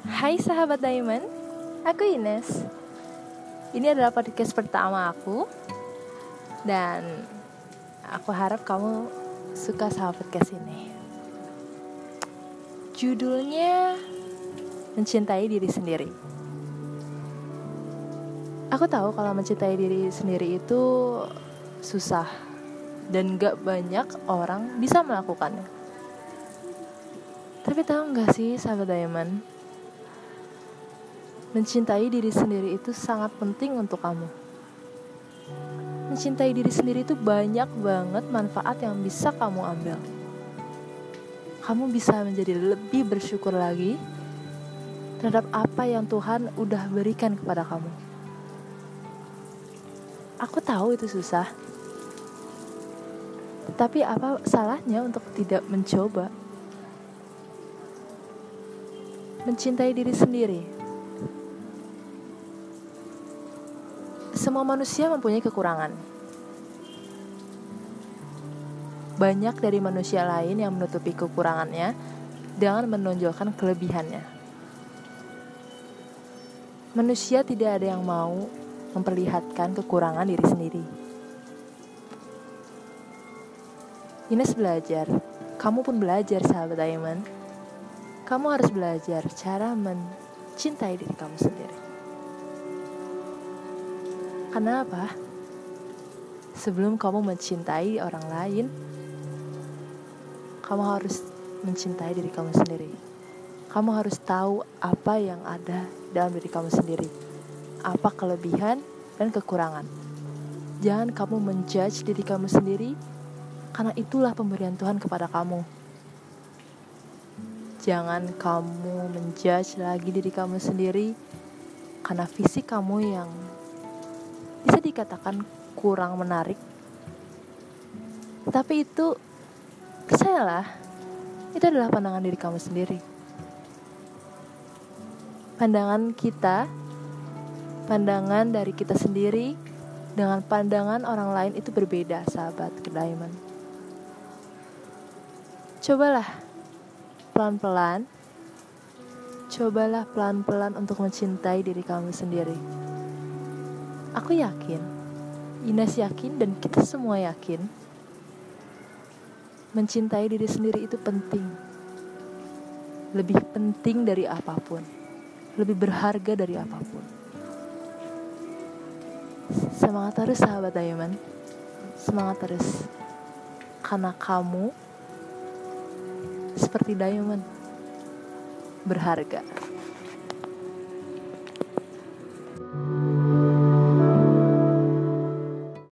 Hai sahabat Diamond, aku Ines. Ini adalah podcast pertama aku dan aku harap kamu suka sama podcast ini. Judulnya Mencintai Diri Sendiri. Aku tahu kalau mencintai diri sendiri itu susah dan gak banyak orang bisa melakukannya. Tapi tahu gak sih sahabat Diamond? Mencintai diri sendiri itu sangat penting untuk kamu. Mencintai diri sendiri itu banyak banget manfaat yang bisa kamu ambil. Kamu bisa menjadi lebih bersyukur lagi terhadap apa yang Tuhan udah berikan kepada kamu. Aku tahu itu susah. Tapi apa salahnya untuk tidak mencoba? Mencintai diri sendiri Semua manusia mempunyai kekurangan. Banyak dari manusia lain yang menutupi kekurangannya dengan menonjolkan kelebihannya. Manusia tidak ada yang mau memperlihatkan kekurangan diri sendiri. Ines belajar, kamu pun belajar sahabat Diamond. Kamu harus belajar cara mencintai diri kamu sendiri. Karena apa? Sebelum kamu mencintai orang lain, kamu harus mencintai diri kamu sendiri. Kamu harus tahu apa yang ada dalam diri kamu sendiri. Apa kelebihan dan kekurangan. Jangan kamu menjudge diri kamu sendiri karena itulah pemberian Tuhan kepada kamu. Jangan kamu menjudge lagi diri kamu sendiri karena fisik kamu yang bisa dikatakan kurang menarik. Tapi itu percayalah, itu adalah pandangan diri kamu sendiri. Pandangan kita, pandangan dari kita sendiri dengan pandangan orang lain itu berbeda, sahabat ke Diamond. Cobalah pelan-pelan, cobalah pelan-pelan untuk mencintai diri kamu sendiri. Aku yakin, Ines yakin dan kita semua yakin mencintai diri sendiri itu penting. Lebih penting dari apa pun. Lebih berharga dari apa pun. Semangat terus sahabat Diamond. Semangat terus. Karena kamu seperti diamond berharga.